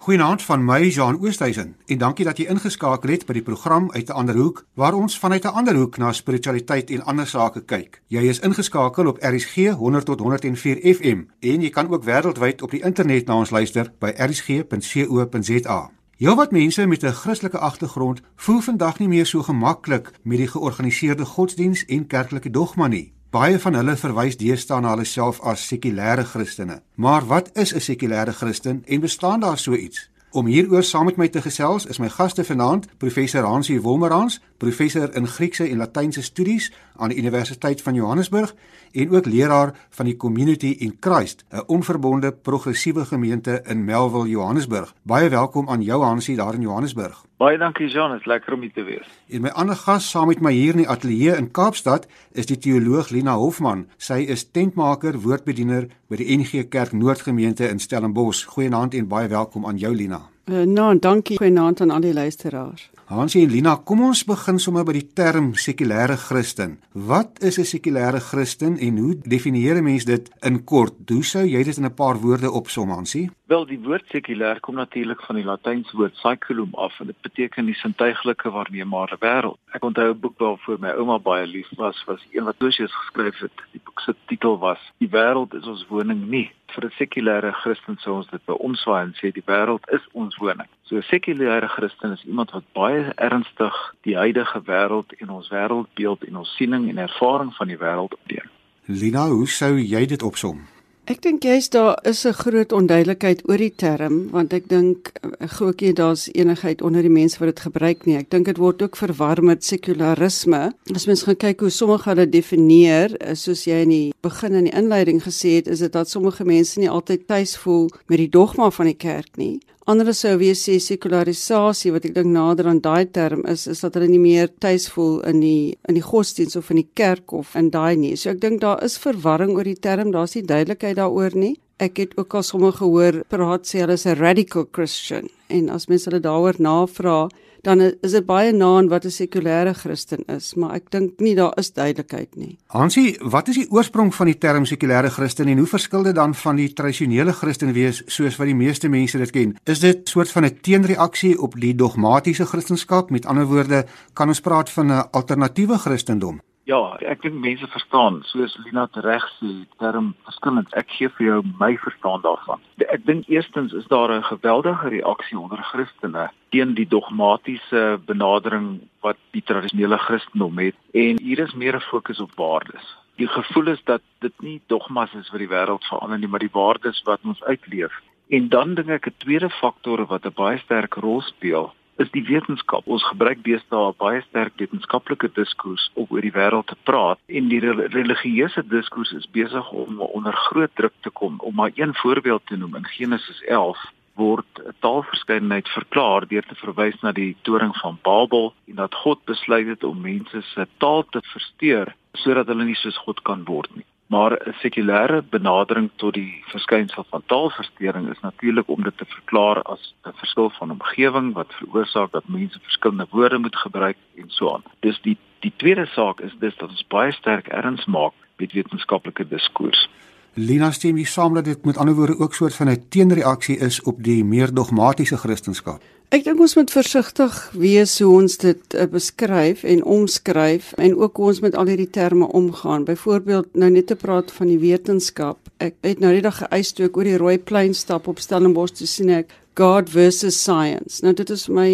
Goeienaand van my Jean Oosthuizen en dankie dat jy ingeskakel het by die program uit 'n ander hoek waar ons vanuit 'n ander hoek na spiritualiteit en ander sake kyk. Jy is ingeskakel op RSG 100 tot 104 FM en jy kan ook wêreldwyd op die internet na ons luister by rsg.co.za. Heelwat mense met 'n Christelike agtergrond voel vandag nie meer so gemaklik met die georganiseerde godsdiens en kerklike dogma nie. Baie van hulle verwys deesdae na hulle self as sekulêre Christene. Maar wat is 'n sekulêre Christen en bestaan daar so iets? Om hieroor saam met my te gesels is my gaste vanaand, professor Hansie Wolmerans, professor in Griekse en Latynse studies aan die Universiteit van Johannesburg en ook leraar van die Community in Christ, 'n onverbonde progressiewe gemeente in Melville, Johannesburg. Baie welkom aan jou Hansie daar in Johannesburg. Baie dankie Jean, dit is lekker om hier te wees. En my ander gas saam met my hier in die ateljee in Kaapstad is die teoloog Lina Hofman. Sy is tentmaker, woordbediener by die NG Kerk Noordgemeente in Stellenbosch. Goeienaand en baie welkom aan jou Lina. Uh, nou, dankie. Goeienaand aan al die luisteraars. Hansie en Lina, kom ons begin sommer by die term sekulêre Christen. Wat is 'n sekulêre Christen en hoe definieer 'n mens dit in kort? Hoe sou jy dit in 'n paar woorde opsom, Hansie? Wel, die woord sekulêr kom natuurlik van die Latynse woord saeculum af en dit beteken die sintuiglike waarneembare wêreld. Ek onthou 'n boek waarvoor my ouma baie lief was, was een wat Lucius geskryf het. Die boek se titel was Die wêreld is ons woning nie. Vir 'n sekulêre Christen sou ons dit beomswaai en sê die wêreld is ons woning. So 'n sekulêre Christen is iemand wat baie ernstig die huidige wêreld en ons wêreldbeeld en ons siening en ervaring van die wêreld opneem. Lina, hoe sou jy dit opsom? Ek dink jy's daar is 'n groot onduidelikheid oor die term want ek dink ek glo ek daar's enigheid onder die mense wat dit gebruik nie. Ek dink dit word ook verwar met sekularisme. As mens gaan kyk hoe sommige hulle definieer, soos jy in die begin in die inleiding gesê het, is dit dat sommige mense nie altyd tuis voel met die dogma van die kerk nie. Ander sou weer sê sekularisasie wat ek dink nader aan daai term is is dat hulle nie meer tuis voel in die in die godsdiens of in die kerk of in daai nie. So ek dink daar is verwarring oor die term, daar's nie duidelikheid daaroor nie. Ek het ook al sommer gehoor praat sê hulle is 'n radical Christian en as mense hulle daaroor navra, dan is dit baie na aan wat 'n sekulêre Christen is, maar ek dink nie daar is duidelikheid nie. Hansie, wat is die oorsprong van die term sekulêre Christen en hoe verskil dit dan van die tradisionele Christen wees soos wat die meeste mense dit ken? Is dit soort van 'n teenreaksie op die dogmatiese Christendom? Met ander woorde, kan ons praat van 'n alternatiewe Christendom? Ja, ek dink mense verstaan, soos Lina reg sê, term verskillend. Ek gee vir jou my verstaan daarvan. Ek dink eerstens is daar 'n geweldige reaksie onder Christene teen die dogmatiese benadering wat die tradisionele Christendom het en hier is meer 'n fokus op waardes. Die gevoel is dat dit nie dogmas is wat die wêreld verander nie, maar die waardes wat ons uitleef. En dan dink ek 'n tweede faktor wat 'n baie sterk rol speel, is die wetenskap. Ons gebruik deesdae baie sterk wetenskaplike diskurs om oor die wêreld te praat en die religieuse diskurs is besig om onder groot druk te kom. Om maar een voorbeeld te noem, in Genesis 11 word 'n taalverskeidenheid verklaar deur te verwys na die toring van Babel en dat God besluit het om mense se taal te versteur sodat hulle nie soos God kan word nie maar 'n sekulêre benadering tot die verskynsel van taalversteuring is natuurlik om dit te verklaar as 'n verskil van omgewing wat veroorsaak dat mense verskillende woorde moet gebruik en so aan. Dis die die tweede saak is dis dat ons baie sterk erns maak met wetenskaplike diskurs. Lina stem hier saam dat dit met ander woorde ook soort van 'n teenreaksie is op die meer dogmatiese Christendom. Ek dink ons moet versigtig wees hoe ons dit uh, beskryf en omskryf en ook hoe ons met al hierdie terme omgaan. Byvoorbeeld nou net te praat van die wetenskap. Ek het nou net daag geëis toe ek oor die rooi plein stap op Stellenbosch te sien ek God versus science. Nou dit is my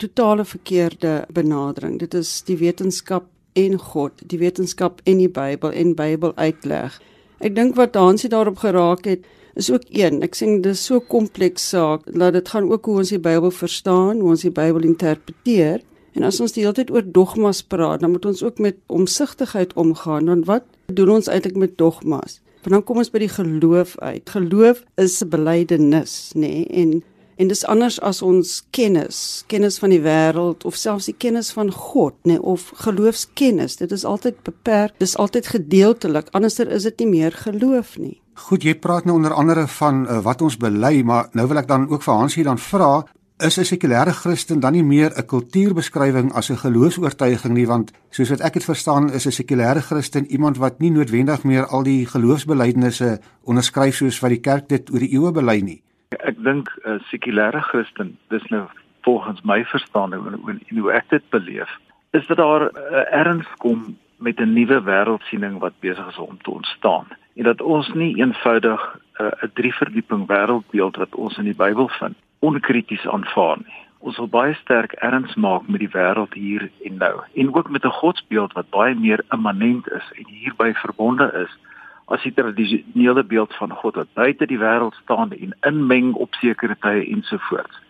totale verkeerde benadering. Dit is die wetenskap en God, die wetenskap en die Bybel en Bybel uitleg. Ek dink wat Hansie daarop geraak het is ook een. Ek sê dis so kompleks saak dat dit gaan ook hoe ons die Bybel verstaan, hoe ons die Bybel interpreteer. En as ons die hele tyd oor dogmas praat, dan moet ons ook met omsigtigheid omgaan. Want wat doen ons eintlik met dogmas? Want dan kom ons by die geloof uit. Geloof is 'n belydenis, nê? Nee? En en dis anders as ons kennis, kennis van die wêreld of selfs die kennis van God, nê, nee? of geloofskennis. Dit is altyd beperk, dis altyd gedeeltelik. Anderser is dit nie meer geloof nie. Goed, jy praat nou onder andere van uh, wat ons bely, maar nou wil ek dan ook vir Hansie dan vra, is 'n sekulêre Christen dan nie meer 'n kultuurbeskrywing as 'n geloofs-oortuiging nie, want soos wat ek dit verstaan, is 'n sekulêre Christen iemand wat nie noodwendig meer al die geloofsbelijdenisse onderskryf soos wat die kerk dit oor die eeue bely nie. Ek dink 'n uh, sekulêre Christen, dis nou volgens my verstaaning en, en hoe ek dit beleef, is dat daar 'n uh, erns kom met 'n nuwe wêreldsiening wat besig is om te ontstaan en dat ons nie eenvoudig 'n uh, 'n drie verdieping wêreldbeeld wat ons in die Bybel vind onkrities aanvaar nie. Ons wil baie sterk erns maak met die wêreld hier en nou en ook met 'n godsbeeld wat baie meer immanent is en hierby verbonde is as die tradisionele beeld van God wat buite die wêreld staan en inmeng op sekere tye ensovoorts.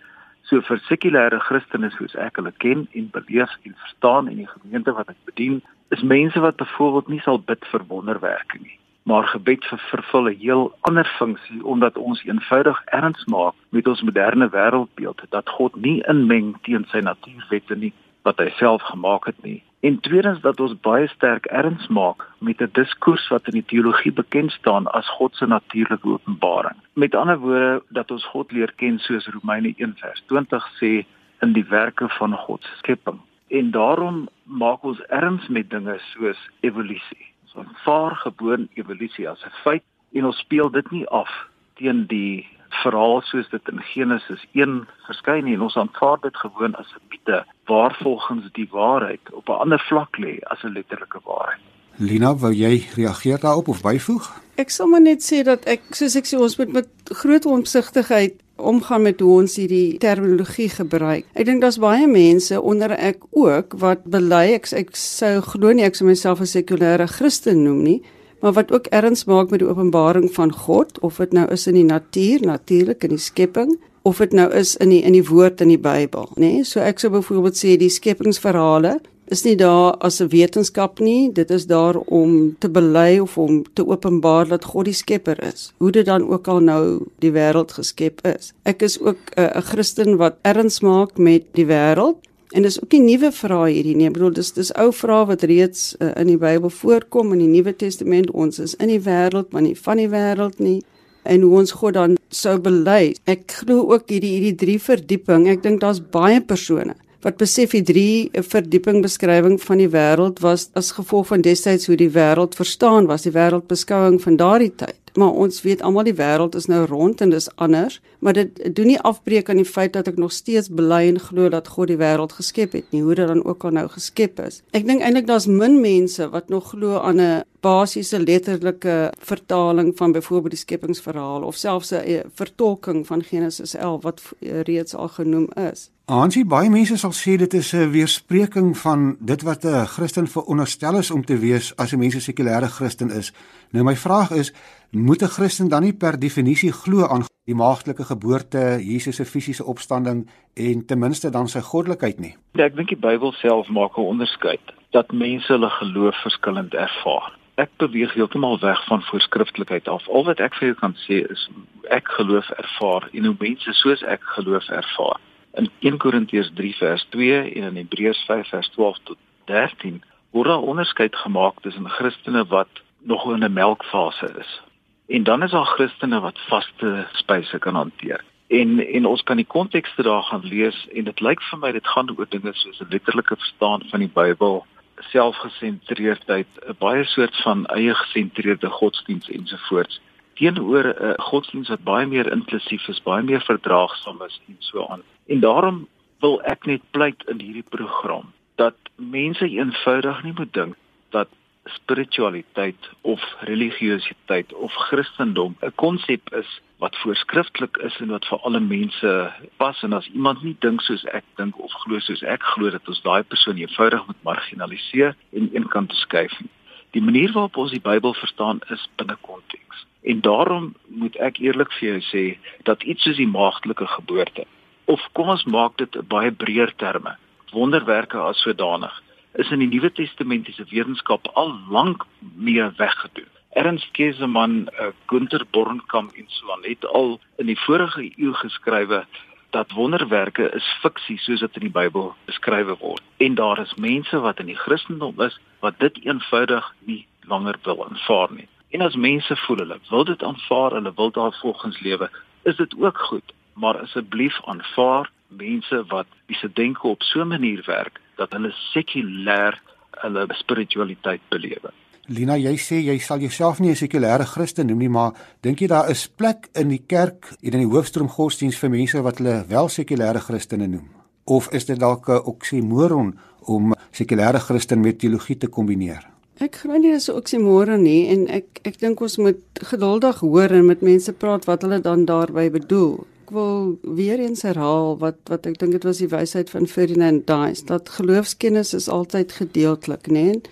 So vir sekulêre Christene soos ek hulle ken en beleef en verstaan in die gemeente wat ek bedien, is mense wat byvoorbeeld nie sal bid vir wonderwerke nie, maar gebed vervul 'n heel ander funksie omdat ons eenvoudig erns maak met ons moderne wêreldbeeld dat God nie inmeng teen sy natuurwette nie wat hy self gemaak het nie. En tweedens dat ons baie sterk erns maak met 'n diskurs wat in die teologie bekend staan as God se natuurlike openbaring. Met ander woorde dat ons God leer ken soos Romeine 1:20 sê in die werke van God se skepping. En daarom maak ons erns met dinge soos evolusie. Aanvaar gewoon evolusie as 'n feit en ons speel dit nie af teen die verhaal soos dit in Genesis 1 verskyn nie. Ons aanvaar dit gewoon as 'n mite waar volgens die waarheid op 'n ander vlak lê as 'n letterlike waarheid. Lina, wou jy reageer daarop of byvoeg? Ek sal maar net sê dat ek soos ek sê ons moet met groot omsigtigheid omgaan met hoe ons hierdie terminologie gebruik. Ek dink daar's baie mense onder ek ook wat bely ek ek sou glo nie ek sou myself 'n sekulêre Christen noem nie, maar wat ook erns maak met die openbaring van God of dit nou is in die natuur, natuurlik in die skepping of dit nou is in die in die woord in die Bybel, nê? Nee? So ek sou byvoorbeeld sê die skepingsverhale is nie daar as 'n wetenskap nie, dit is daar om te bely of om te openbaar dat God die skepper is. Hoe dit dan ook al nou die wêreld geskep is. Ek is ook 'n uh, Christen wat erns maak met die wêreld en dis ook nie nuwe vrae hierdie nie. Ek bedoel dis dis ou vrae wat reeds uh, in die Bybel voorkom in die Nuwe Testament. Ons is in die wêreld, maar nie van die wêreld nie en hoe ons God dan sou bely. Ek glo ook hierdie hierdie drie verdieping. Ek dink daar's baie persone wat besef die drie verdieping beskrywing van die wêreld was as gevolg van destyds hoe die wêreld verstaan was, die wêreldbeskouing van daardie tyd. Maar ons weet almal die wêreld is nou rond en dis anders, maar dit doen nie afbreek aan die feit dat ek nog steeds bely en glo dat God die wêreld geskep het nie, hoe dit dan ook al nou geskep is. Ek dink eintlik daar's min mense wat nog glo aan 'n basiese letterlike vertaling van byvoorbeeld die skepingsverhaal of selfs 'n vertolking van Genesis 11 wat reeds al genoem is. Aansie baie mense sal sê dit is 'n weerspreking van dit wat 'n Christen veronderstel is om te wees as 'n mens 'n sekulêre Christen is. Nou my vraag is, moet 'n Christen dan nie per definisie glo aan die maagdelike geboorte, Jesus se fisiese opstanding en ten minste dan sy goddelikheid nie? Ja, ek dink die Bybel self maak 'n onderskeid dat mense hulle geloof verskillend ervaar. Ek beweeg heeltemal weg van voorskriftelikheid af. Al wat ek vir jou kan sê is ek geloof ervaar en hoe mense soos ek geloof ervaar in 1 Korintiërs 3 vers 2 en in Hebreërs 5 vers 12 tot 13 word daar onderskeid gemaak tussen Christene wat nog in 'n melkfase is en dan is daar Christene wat vaste spyse kan hanteer. En en ons kan die kontekste daar gaan lees en dit lyk vir my dit gaan oor dinge soos 'n letterlike verstaan van die Bybel, selfgesentreerdheid, 'n baie soort van eie gesentreerde godsdiens ensovoorts teenoor 'n uh, godsdiens wat baie meer inklusief is, baie meer verdraagsaam is en so aan. En daarom wil ek net pleit in hierdie program dat mense eenvoudig nie moet dink dat spiritualiteit of religiositeit of Christendom 'n konsep is wat voorskrifklik is en wat vir alle mense pas en as iemand nie dink soos ek dink of glo soos ek glo dat ons daai persoon eenvoudig moet marginaliseer en eenkant skuif. Die manier waarop ons die Bybel verstaan is binne konteks. En daarom moet ek eerlik vir jou sê dat iets soos die maagdelike geboorte of kom ons maak dit 'n baie breër terme, wonderwerke as sodanig is in die Nuwe Testamentiese wetenskap al lank meer weggedoen. Ernst Kesemann, uh, Gunther Bornkamp en so aan het al in die vorige eeu geskrywe dat wonderwerke is fiksie soos dit in die Bybel beskryf word. En daar is mense wat in die Christendom is wat dit eenvoudig nie langer wil aanvaar nie. En as mense voel hulle wil dit aanvaar, hulle wil daar volgens lewe, is dit ook goed. Maar asseblief aanvaar mense wat wie se denke op so 'n manier werk dat hulle sekulêr hulle spiritualiteit belewe. Lina, jy sê jy sal jouself nie 'n sekulêre Christen noem nie, maar dink jy daar is plek in die kerk en in die hoofstroom godsdiens vir mense wat hulle wel sekulêre Christene noem? Of is dit dalk 'n oksimoron om sekulêre Christen met teologie te kombineer? Ek glo nie dis 'n oksimoron nie en ek ek dink ons moet geduldig hoor en met mense praat wat hulle dan daarby bedoel. Ek wil weer eens herhaal wat wat ek dink dit was die wysheid van Ferdinand Dice dat geloofskennis is altyd gedeeltelik, né? Nee?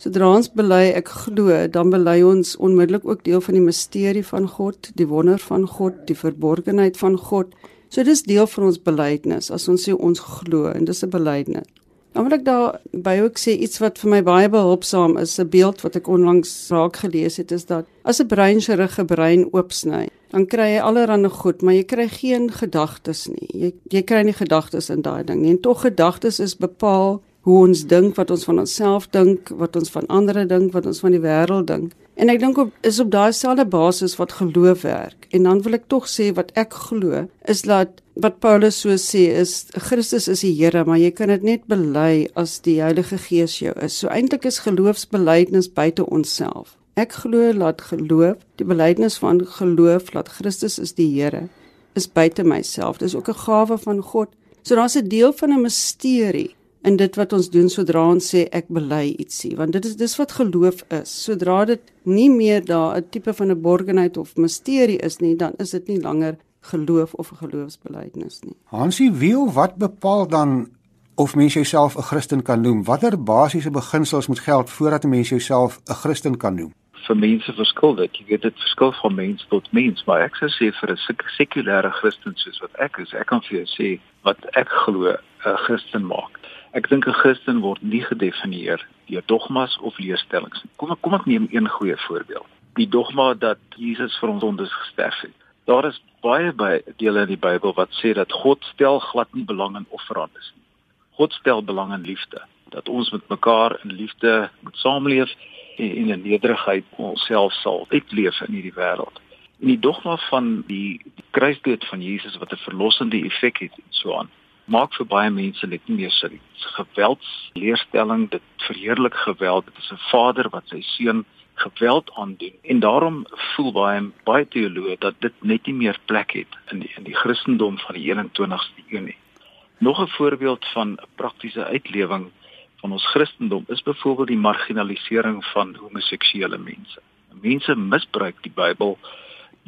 Sodra ons bely ek glo, dan bely ons onmiddellik ook deel van die misterie van God, die wonder van God, die verborgenheid van God. So dis deel van ons belydenis as ons sê ons glo en dis 'n belydenis. Dan wil ek daarby ook sê iets wat vir my baie behulpsaam is, 'n beeld wat ek onlangs raak gelees het is dat as 'n breinchirurge brein oopsny, dan kry jy allerlei goed, maar jy kry geen gedagtes nie. Jy jy kry nie gedagtes in daai ding nie. En tog gedagtes is bepaal hoe ons dink, wat ons van onsself dink, wat ons van ander dink, wat ons van die wêreld dink. En ek dink op is op daai selfde basis wat geloof werk. En dan wil ek tog sê wat ek glo is dat wat Paulus so sê is Christus is die Here, maar jy kan dit net bely as die Heilige Gees jou is. So eintlik is geloofsbelijdenis buite onsself. Ek glo dat geloof, die belydenis van geloof dat Christus is die Here, is buite myself. Dis ook 'n gawe van God. So daar's 'n deel van 'n misterie in dit wat ons doen sodra ons sê ek bely ietsie want dit is dis wat geloof is sodra dit nie meer daar 'n tipe van 'n borgenheid of misterie is nie dan is dit nie langer geloof of 'n geloofsbelijdenis nie Hansie wie of wat bepaal dan of mens jouself 'n Christen kan noem watter basiese beginsels moet geld voordat 'n mens jouself 'n Christen kan noem vir mense verskil dit jy weet dit verskil van mens tot mens maar ek sou sê vir 'n sekulêre Christen soos wat ek is ek kan vir jou sê wat ek glo 'n Christen maak Ek dink 'n Christen word nie gedefinieer deur dogmas of leerstellings nie. Kom kom ek neem een goeie voorbeeld. Die dogma dat Jesus vir ons sondes gesterf het. Daar is baie baie dele in die Bybel wat sê dat God stel glad nie belang in offerandes nie. God stel belang in liefde. Dat ons met mekaar in liefde moet saamleef en in nederigheid onsself sal uitleef in hierdie wêreld. En die dogma van die, die kruisdood van Jesus wat 'n verlossende effek het en so aan maak vir baie mense net nie meer sin. Geweldsleerstelling, dit verheerlik geweld. Dit is 'n vader wat sy seun geweld aandoen en daarom voel baie baie teoloë dat dit net nie meer plek het in die, in die Christendom van die 21ste eeu nie. Nog 'n voorbeeld van 'n praktiese uitlewing van ons Christendom is byvoorbeeld die marginalisering van homoseksuele mense. Mense misbruik die Bybel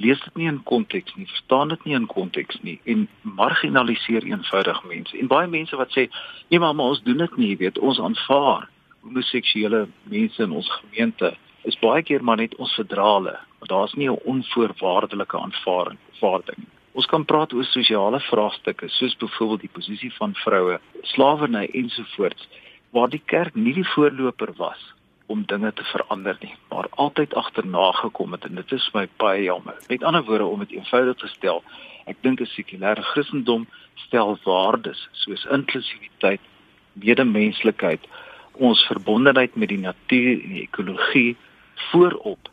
lees dit nie in konteks nie, verstaan dit nie in konteks nie en marginaliseer eenvoudig mense. En baie mense wat sê, "Nee, maar, maar ons doen dit nie, weet, ons aanvaar homoseksuele mense in ons gemeente." Is baie keer maar net ons verdrale, maar daar's nie 'n onvoorwaardelike aanvaarding vaarding. Ons kan praat oor sosiale vraagstukke soos byvoorbeeld die posisie van vroue, slawerny ensovoorts waar die kerk nie die voorloper was om dinge te verander nie, maar altyd agterna gekom het en dit is my baie jammer. Met ander woorde om dit eenvoudig te stel, ek dink 'n sekulêre Christendom stel waardes soos inklusiwiteit, medemenslikheid, ons verbondenheid met die natuur en die ekologie voorop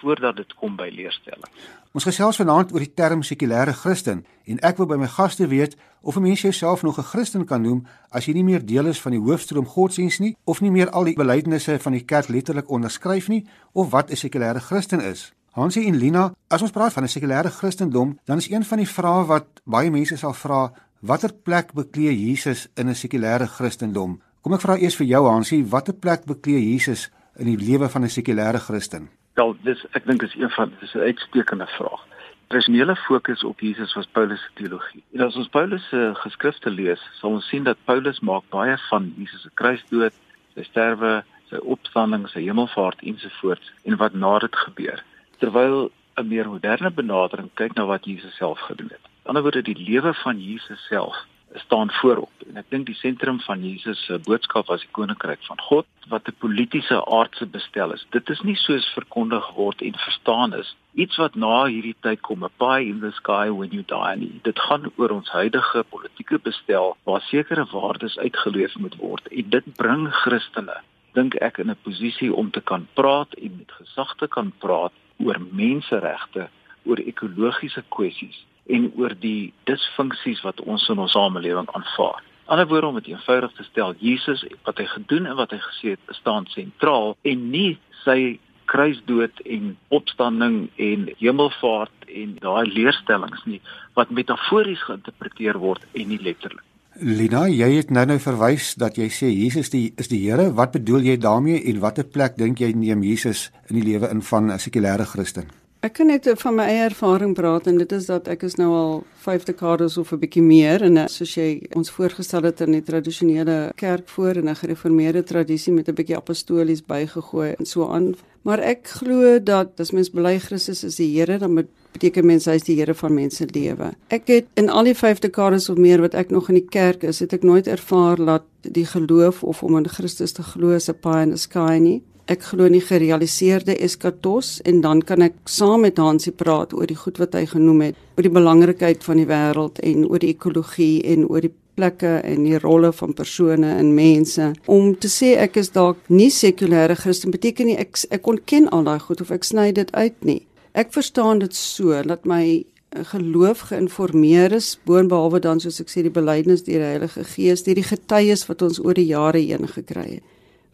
voordat dit kom by leerstelling. Ons gesels vanaand oor die term sekulêre Christen en ek wil by my gaste weet of 'n mens jouself nog 'n Christen kan noem as jy nie meer deel is van die hoofstroom godsdiens nie of nie meer al die belydenisse van die kerk letterlik onderskryf nie of wat 'n sekulêre Christen is. Hansie en Lina, as ons praat van 'n sekulêre Christendom, dan is een van die vrae wat baie mense sal vra, watter plek beklee Jesus in 'n sekulêre Christendom? Kom ek vra eers vir jou Hansie, watter plek beklee Jesus in die lewe van 'n sekulêre Christen? Wel, dis ek dink is een van dis 'n uitstekende vraag. Tradisionele fokus op Jesus was Paulus se teologie. En as ons Paulus se geskrifte lees, sal ons sien dat Paulus maak baie van Jesus se kruisdood, sy sterwe, sy opstanding, sy hemelvaart ensovoorts en wat na dit gebeur. Terwyl 'n meer moderne benadering kyk na wat Jesus self gedoen het. Aan die ander woorde die lewe van Jesus self staan voorop en ek dink die sentrum van Jesus se boodskap was die koninkryk van God wat 'n politieke aardse bestel is. Dit is nie soos verkondig word en verstaan is iets wat na hierdie tyd kom, a pie in the sky when you die nie. Dit gaan oor ons huidige politieke bestel waar sekere waardes uitgeleef moet word en dit bring Christene dink ek in 'n posisie om te kan praat en met gesag te kan praat oor menseregte, oor ekologiese kwessies en oor die disfunksies wat ons in ons samelewing aanvaar. Ander woorde om dit eenvoudig te stel, Jesus wat hy gedoen en wat hy gesê het, staan sentraal en nie sy kruisdood en opstanding en hemelvaart en daai leerstellings nie wat metafories geïnterpreteer word en nie letterlik. Lina, jy het nou nou verwys dat jy sê Jesus die is die Here. Wat bedoel jy daarmee en watter plek dink jy neem Jesus in die lewe in van 'n sekulêre Christen? Ek kan net van my eie ervaring praat en dit is dat ek is nou al 5 dekades of 'n bietjie meer en soos jy ons voorgestel het in die tradisionele kerk voor en 'n gereformeerde tradisie met 'n bietjie apostolies bygegooi en so aan. Maar ek glo dat as mens bely Christus is die Here, dan beteken mens hy is die Here van mense lewe. Ek het in al die 5 dekades of meer wat ek nog in die kerk is, het ek nooit ervaar dat die geloof of om in Christus te glo 'n pie in the sky nie ek glo in die gerealiseerde eskatos en dan kan ek saam met Hansie praat oor die goed wat hy genoem het, oor die belangrikheid van die wêreld en oor die ekologie en oor die plekke en die rolle van persone en mense. Om te sê ek is dalk nie sekulêre Christen beteken nie ek ek ontken al daai goed of ek sny dit uit nie. Ek verstaan dit so dat my geloof geïnformeer is boonbehalwe dan soos ek sê die belydenis deur die Heilige Gees, deur die getuies wat ons oor die jare heen gekry het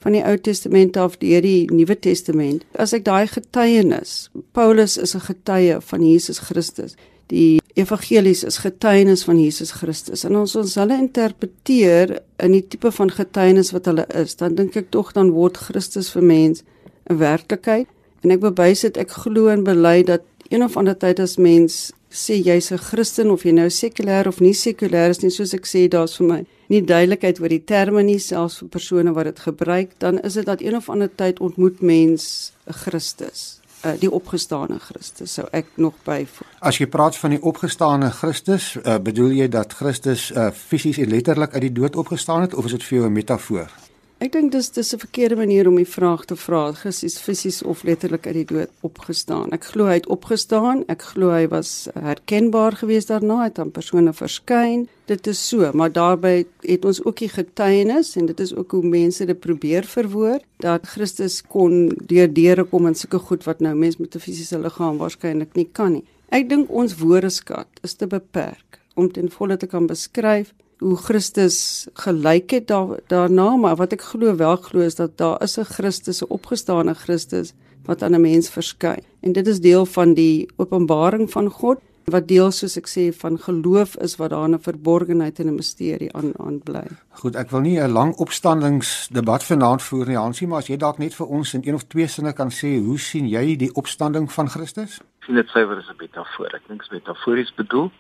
van die Ou Testament af deur die Nuwe Testament. As ek daai getuienis, Paulus is 'n getuie van Jesus Christus. Die evangelies is getuienis van Jesus Christus. En ons ons hulle interpreteer in die tipe van getuienis wat hulle is, dan dink ek tog dan word Christus vir mens 'n werklikheid. En ek bewys dit ek glo en bely dat een of ander tyd as mens sê jy's 'n Christen of jy nou sekulêr of nie sekulêr is nie, soos ek sê, daar's vir my nie duidelikheid oor die terme nie selfs vir persone wat dit gebruik, dan is dit dat een of ander tyd ontmoet mens Christus, uh, die opgestane Christus, sou ek nog byvoeg. As jy praat van die opgestane Christus, uh, bedoel jy dat Christus uh, fisies en letterlik uit die dood opgestaan het of is dit vir jou 'n metafoor? Ek dink dis dis 'n verkeerde manier om die vraag te vra. Christus fisies of letterlik uit die dood opgestaan. Ek glo hy het opgestaan. Ek glo hy was herkenbaar geweest daarna, het aan persone verskyn. Dit is so, maar daarbey het ons ook die getuienis en dit is ook hoe mense dit probeer verwoord dat Christus kon deur deure kom en sulke goed wat nou mense met 'n fisiese liggaam waarskynlik nie kan nie. Ek dink ons woordeskat is te beperk om ten volle te kan beskryf hoe Christus gelyk het daar daarna, maar wat ek glo wel glo is dat daar is 'n Christus, 'n opgestane Christus wat aan 'n mens verskyn. En dit is deel van die openbaring van God wat deel soos ek sê van geloof is wat daar 'n verborgenheid en 'n misterie aan aan bly. Goed, ek wil nie 'n lang opstandingsdebat vanaand voer nie, Hansie, maar as jy dalk net vir ons in een of twee sinne kan sê, hoe sien jy die opstanding van Christus? Ek sien dit suiwer as 'n metafoor. Ek dink dit is metafories bedoel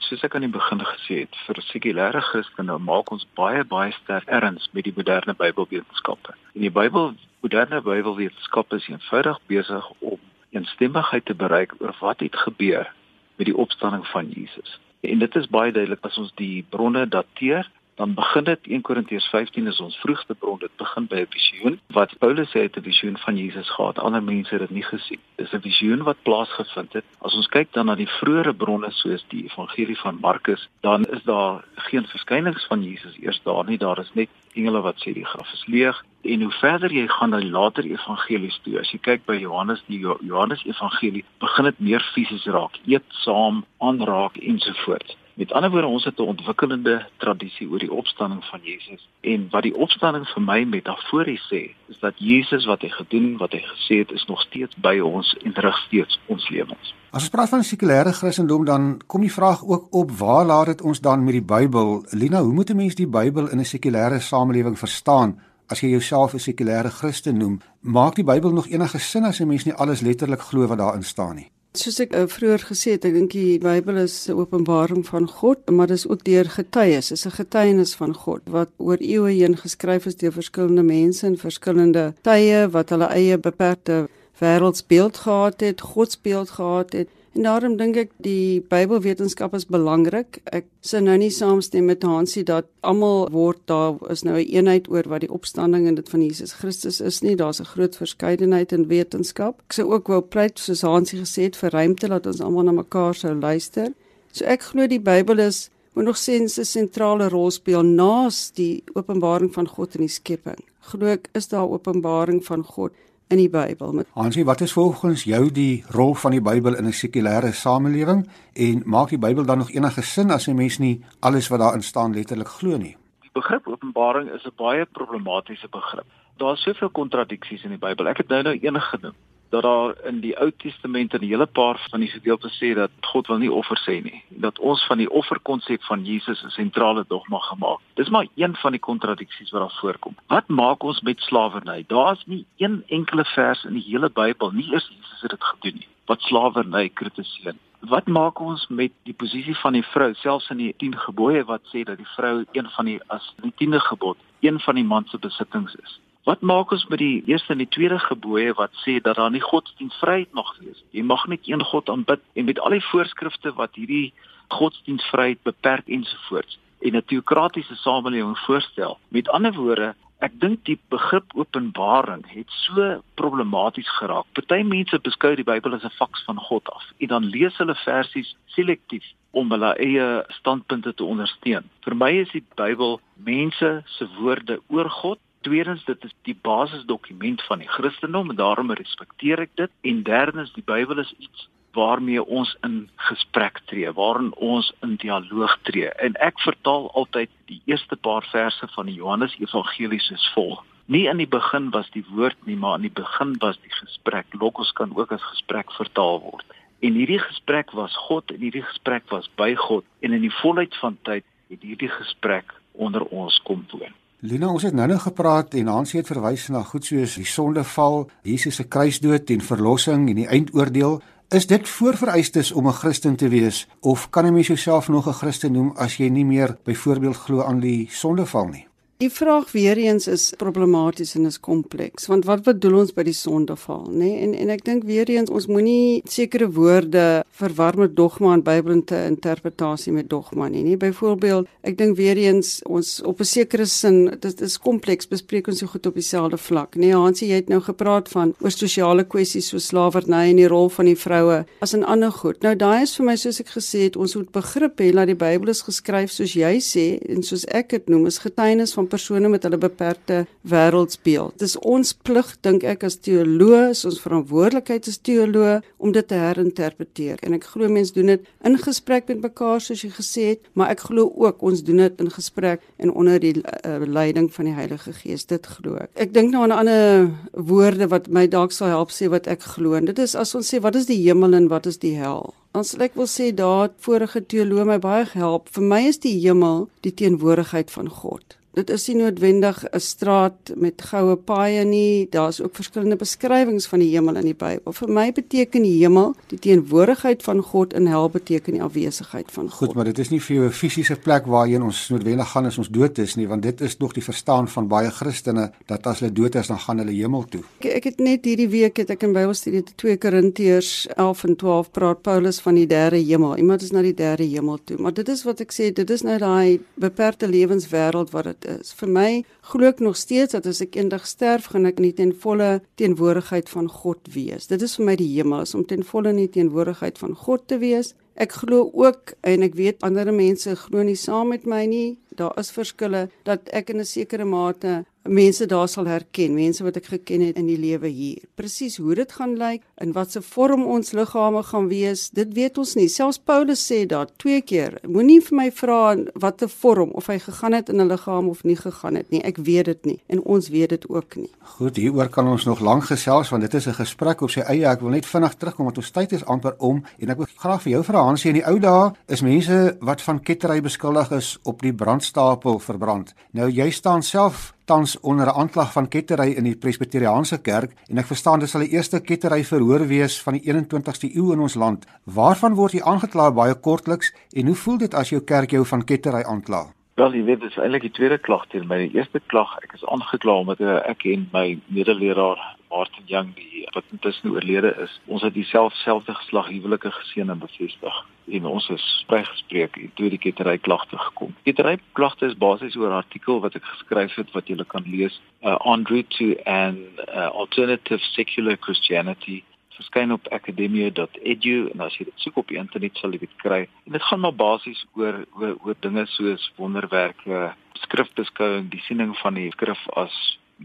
soos ek aan die begin gesê het, vir sekulêre Christene maak ons baie baie sterk erns met die moderne Bybelwetenskappe. In die Bybel, moderne Bybelwetenskappe is eenvoudig besig om eensstemmigheid te bereik oor wat het gebeur met die opstanding van Jesus. En dit is baie duidelik as ons die bronne dateer dan begin dit 1 Korintiërs 15 is ons vroegste bron. Dit begin by 'n visioen wat Paulus sê het 'n visioen van Jesus gehad. Ander mense het dit nie gesien. Dis 'n visioen wat plaasgevind het. As ons kyk dan na die vroeëre bronne soos die evangelie van Markus dan is daar geen verskynings van Jesus eers daar nie. Daar is net engele wat sê die graf is leeg. En hoe verder jy gaan na die later evangelies toe as jy kyk by Johannes die Johannes evangelie begin dit meer fisies raak. Eet saam aanraak ensovoorts Met ander woorde, ons het 'n ontwikkelende tradisie oor die opstanding van Jesus. En wat die opstanding vir my metafories sê, is dat Jesus wat hy gedoen, wat hy gesê het, is nog steeds by ons en rig steeds ons lewens. As ons praat van sekulêre Christendom, dan kom die vraag ook op, waar laat dit ons dan met die Bybel? Lina, hoe moet 'n mens die Bybel in 'n sekulêre samelewing verstaan? As jy jouself 'n sekulêre Christen noem, maak die Bybel nog enige sin as 'n mens nie alles letterlik glo wat daarin staan nie? Soos ek uh, vroeër gesê het, ek dink die Bybel is 'n openbaring van God, maar dis ook deur getuies, is 'n getuienis van God wat oor eeue heen geskryf is deur verskillende mense in verskillende tye wat hulle eie beperkte wêreldsbeeld gehad het, godsbeeld gehad het En daarom dink ek die Bybelwetenskap is belangrik. Ek sê nou nie saamstem met Hansie dat almal word daar is nou 'n een eenheid oor wat die opstanding en dit van Jesus Christus is nie. Daar's 'n groot verskeidenheid in wetenskap. Ek sê ook wou pleit soos Hansie gesê het vir ruimte dat ons almal na mekaar sou luister. So ek glo die Bybel is moet nog sens 'n sentrale rol speel naas die openbaring van God in die skepping. Glo ek is daar openbaring van God in die Bybel. Met Hansie, wat is volgens jou die rol van die Bybel in 'n sekulêre samelewing en maak die Bybel dan nog enige sin as 'n mens nie alles wat daarin staan letterlik glo nie? begrip openbaring is 'n baie problematiese begrip. Daar is soveel kontradiksies in die Bybel. Ek het nou nou een genoem dat daar in die Ou Testament 'n hele paar van die gedeeltes sê dat God wil nie offer sê nie. Dat ons van die offerkonsep van Jesus 'n sentrale dogma gemaak. Dis maar een van die kontradiksies wat daar voorkom. Wat maak ons met slawerny? Daar's nie een enkele vers in die hele Bybel, nie eers Jesus het dit gedoen nie, wat slawerny kritiseer. Wat maak ons met die posisie van die vrou selfs in die 10 gebooie wat sê dat die vrou een van die as die 10de gebod, een van die man se besittings is? Wat maak ons met die eerste en die tweede gebooie wat sê dat daar nie godsdienstvryheid mag wees nie? Jy mag net een God aanbid en met al die voorskrifte wat hierdie godsdienstvryheid beperk ensovoorts en 'n teokratiese samelewing voorstel. Met ander woorde, ek dink die begrip openbaring het so problematies geraak. Party mense beskou die Bybel as 'n faks van God af en dan lees hulle versies selektief om hulle eie standpunte te ondersteun. Vir my is die Bybel mense se woorde oor God Tweedens dit is die basisdokument van die Christendom en daarom respekteer ek dit. En derdens die Bybel is iets waarmee ons in gesprek tree, waarin ons in dialoog tree. En ek vertaal altyd die eerste paar verse van die Johannes Evangelie soos volg: Nie in die begin was die woord nie, maar in die begin was die gesprek. Logos kan ook as gesprek vertaal word. En hierdie gesprek was God en hierdie gesprek was by God en in die volheid van tyd het hierdie gesprek onder ons kom woon. Lina, ons het nou-nou gepraat en Hansie het verwys na goed soos die sondeval, Jesus se kruisdood en verlossing en die eindoordeel. Is dit voorvereistes om 'n Christen te wees of kan 'n mens jouself nog 'n Christen noem as jy nie meer byvoorbeeld glo aan die sondeval nie? Die vraag weer eens is problematies en is kompleks want wat bedoel ons by die sondeval nê? Nee? en en ek dink weer eens ons moenie sekere woorde verwar met dogma en Bybelse interpretasie met dogma nie nie byvoorbeeld ek dink weer eens ons op 'n sekere sin dit is kompleks bespreek ons so goed op dieselfde vlak nê? Nee, Hansie jy het nou gepraat van oor sosiale kwessies so slawerny en die rol van die vroue as 'n ander goed. Nou daai is vir my soos ek gesê het ons moet begrip hê dat die Bybel is geskryf soos jy sê en soos ek dit noem is getuienis van persone met hulle beperkte wêreldsbeeld. Dis ons plig dink ek as teoloë, ons verantwoordelikheid as teoloë om dit te herinterpreteer. En ek glo mense doen dit in gesprek met mekaar soos jy gesê het, maar ek glo ook ons doen dit in gesprek en onder die uh, leiding van die Heilige Gees. Dit glo ek. Ek dink nou aan 'n ander woorde wat my dalk sal help sê wat ek glo. Dit is as ons sê wat is die hemel en wat is die hel? Ons ek wil sê daar vorige teoloë my baie gehelp. Vir my is die hemel die teenwoordigheid van God dit is nie noodwendig 'n straat met goue paaie nie. Daar's ook verskillende beskrywings van die hemel in die Bybel. Vir my beteken die hemel die teenwoordigheid van God en hel beteken die afwesigheid van God. Goed, maar dit is nie vir jou 'n fisiese plek waarheen ons noodwendig gaan as ons dood is nie, want dit is nog die verstaan van baie Christene dat as hulle dood is dan gaan hulle hemel toe. Ek, ek het net hierdie week het ek in Bybelstudie 2 Korintiërs 11 en 12 praat Paulus van die derde hemel. Iemand is na die derde hemel toe. Maar dit is wat ek sê, dit is nou daai beperkte lewenswêreld wat dit is. Vir my glo ek nog steeds dat as ek eendag sterf, gaan ek nie ten volle teenwoordigheid van God wees. Dit is vir my die hemel, om ten volle nie teenwoordigheid van God te wees. Ek glo ook en ek weet ander mense glo nie saam met my nie. Daar is verskille dat ek in 'n sekere mate mense daar sal herken, mense wat ek geken het in die lewe hier. Presies hoe dit gaan lyk en wat se vorm ons liggame gaan wees, dit weet ons nie. Selfs Paulus sê daar twee keer, moenie vir my vra wat 'n vorm of hy gegaan het in 'n liggaam of nie gegaan het nie. Ek weet dit nie en ons weet dit ook nie. Goed, hieroor kan ons nog lank gesels want dit is 'n gesprek op sy eie. Ek wil net vinnig terugkom want ons tyd is amper om en ek wil graag vir jou vra Hansie in die ou dae is mense wat van kettery beskuldig is op die brandstapel verbrand. Nou jy staan self tans onder 'n aanklag van kettery in die Presbyteriaanse kerk en ek verstaan dit sal die eerste kettery verhoor wees van die 21ste eeu in ons land. Waarvan word jy aangekla baie kortliks en hoe voel dit as jou kerk jou van kettery aankla? Wel, jy weet, dit is eintlik die tweede klag teen my. Die eerste klag, ek is aangekla omdat ek en my medeleraar Martin Young die wat intussen oorlede is. Ons het dieselfde selfde geslag huwelike geseën en bevestig en ons is vrygespreek en toe die kettery klagte gekom. Kettery klagte is basies oor 'n artikel wat ek geskryf het wat julle kan lees, uh, On Route to an uh, Alternative Secular Christianity verskyn op academia.edu en as jy dit soek op die internet sal jy dit kry. En dit gaan maar basies oor oor, oor dinge soos wonderwerke, skrifbeskouing, die siening van die skrif as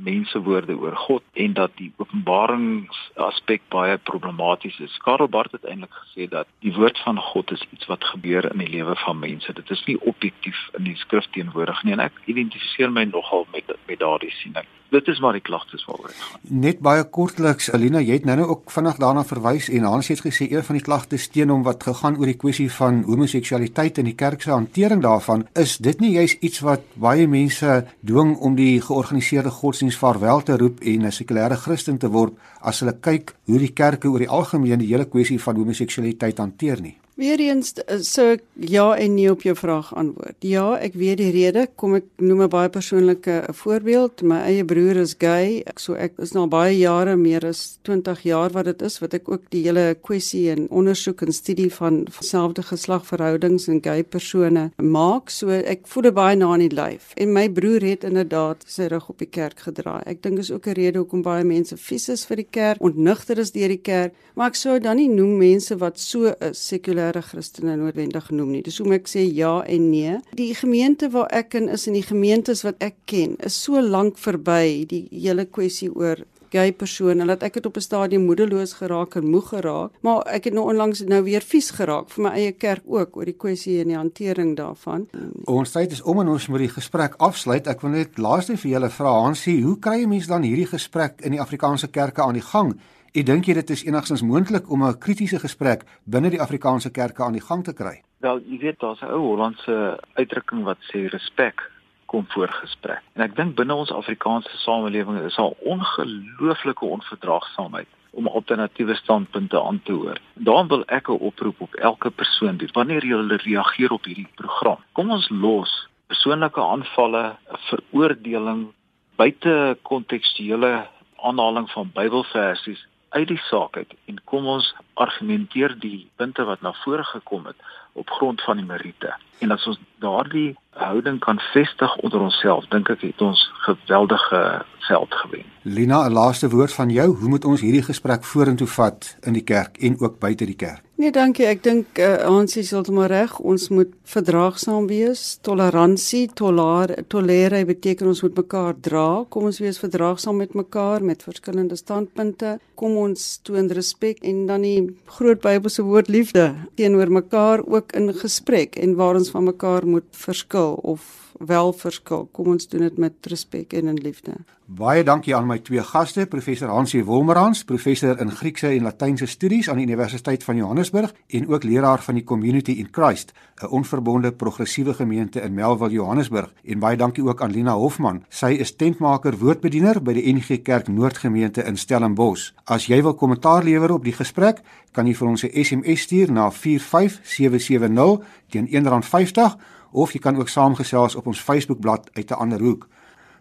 mensewoorde oor God en dat die openbaringsaspek baie problematies is. Karel Barth het eintlik gesê dat die woord van God is iets wat gebeur in die lewe van mense. Dit is nie objektief in die skrif teenwoordig nie en ek identifiseer my nogal met met daardie siening dit is maar die klagtes waaroor dit gaan. Net baie kortliks, Alina, jy het nou nou ook vinnig daarna verwys en Hans het gesê een van die klagtes teen hom wat gegaan oor die kwessie van homoseksualiteit in die kerk se hantering daarvan, is dit nie juis iets wat baie mense dwing om die georganiseerde godsdienst vaarwel te roep en 'n sekulêre Christen te word as hulle kyk hoe die kerke oor die algemeen die hele kwessie van homoseksualiteit hanteer nie? Weereens eh, so ja en nee op jou vraag antwoord. Ja, ek weet die rede. Kom ek noem 'n baie persoonlike voorbeeld. My eie broer is gay. Ek so ek is nou baie jare, meer as 20 jaar wat dit is wat ek ook die hele kwessie en ondersoek en studie van selfde geslagverhoudings en gay persone maak. So ek voel dit baie na in die lyf. En my broer het inderdaad sy rug op die kerk gedraai. Ek dink is ook 'n rede hoekom baie mense vies is vir die kerk, ontnigter is deur die kerk, maar ek sou dan nie noem mense wat so is sekulêr sekere Christene noodwendig genoem nie. Dis hoekom ek sê ja en nee. Die gemeente waar ek in is en die gemeentes wat ek ken, is so lank verby die hele kwessie oor gay persone dat ek het op 'n stadium moedeloos geraak en moeg geraak, maar ek het nou onlangs nou weer vies geraak vir my eie kerk ook oor die kwessie en die hantering daarvan. Ons tyd is om en ons moet die gesprek afsluit. Ek wil net laaste vir julle vra Hansie, hoe kry 'n mens dan hierdie gesprek in die Afrikaanse kerke aan die gang? Ek dink jy dit is enigstens moontlik om 'n kritiese gesprek binne die Afrikaanse kerke aan die gang te kry? Wel, jy weet daar's 'n ou Hollandse uitdrukking wat sê respek kom voor gesprek. En ek dink binne ons Afrikaanse samelewing is daar ongelooflike onverdraagsaamheid om alternatiewe standpunte aan te hoor. Daarom wil ek 'n oproep op elke persoon doen wanneer jy reageer op hierdie program. Kom ons los persoonlike aanvalle, veroordeling buite kontekstuele aanhaling van Bybelversies uit die saak uit en kom ons argumenteer die punte wat na vore gekom het op grond van die meriete. En as ons daardie houding kan vestig onder onsself, dink ek het ons geweldige veld gewen. Lina, 'n laaste woord van jou. Hoe moet ons hierdie gesprek vorentoe vat in die kerk en ook buite die kerk? Nee, dankie. Ek dink uh, ons is heeltemal reg. Ons moet verdraagsaam wees. Toleransie, tolereer, tolereer beteken ons moet mekaar dra. Kom ons wees verdraagsaam met mekaar met verskillende standpunte. Kom ons toon respek en dan die groot Bybelse woord liefde teenoor mekaar ook in gesprek en waar ons van mekaar moet verskil of wel verskil. Kom ons doen dit met respek en in liefde. Baie dankie aan my twee gaste, professor Hansie Wolmerans, professor in Griekse en Latynse studies aan die Universiteit van Johannesburg en ook leraar van die Community in Christ, 'n onverbonde progressiewe gemeente in Melville, Johannesburg. En baie dankie ook aan Lina Hofman. Sy is tentmaker woordbediener by die NG Kerk Noordgemeente in Stellenbosch. As jy wil kommentaar lewer op die gesprek, kan jy vir ons 'n SMS stuur na 45770 teen R1.50 of jy kan ook saamgesels op ons Facebookblad uit 'n ander hoek.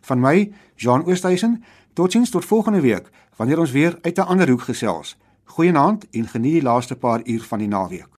Van my, Jean Oosthuizen, totiens tot volgende week wanneer ons weer uit 'n ander hoek gesels. Goeienaand en geniet die laaste paar uur van die naweek.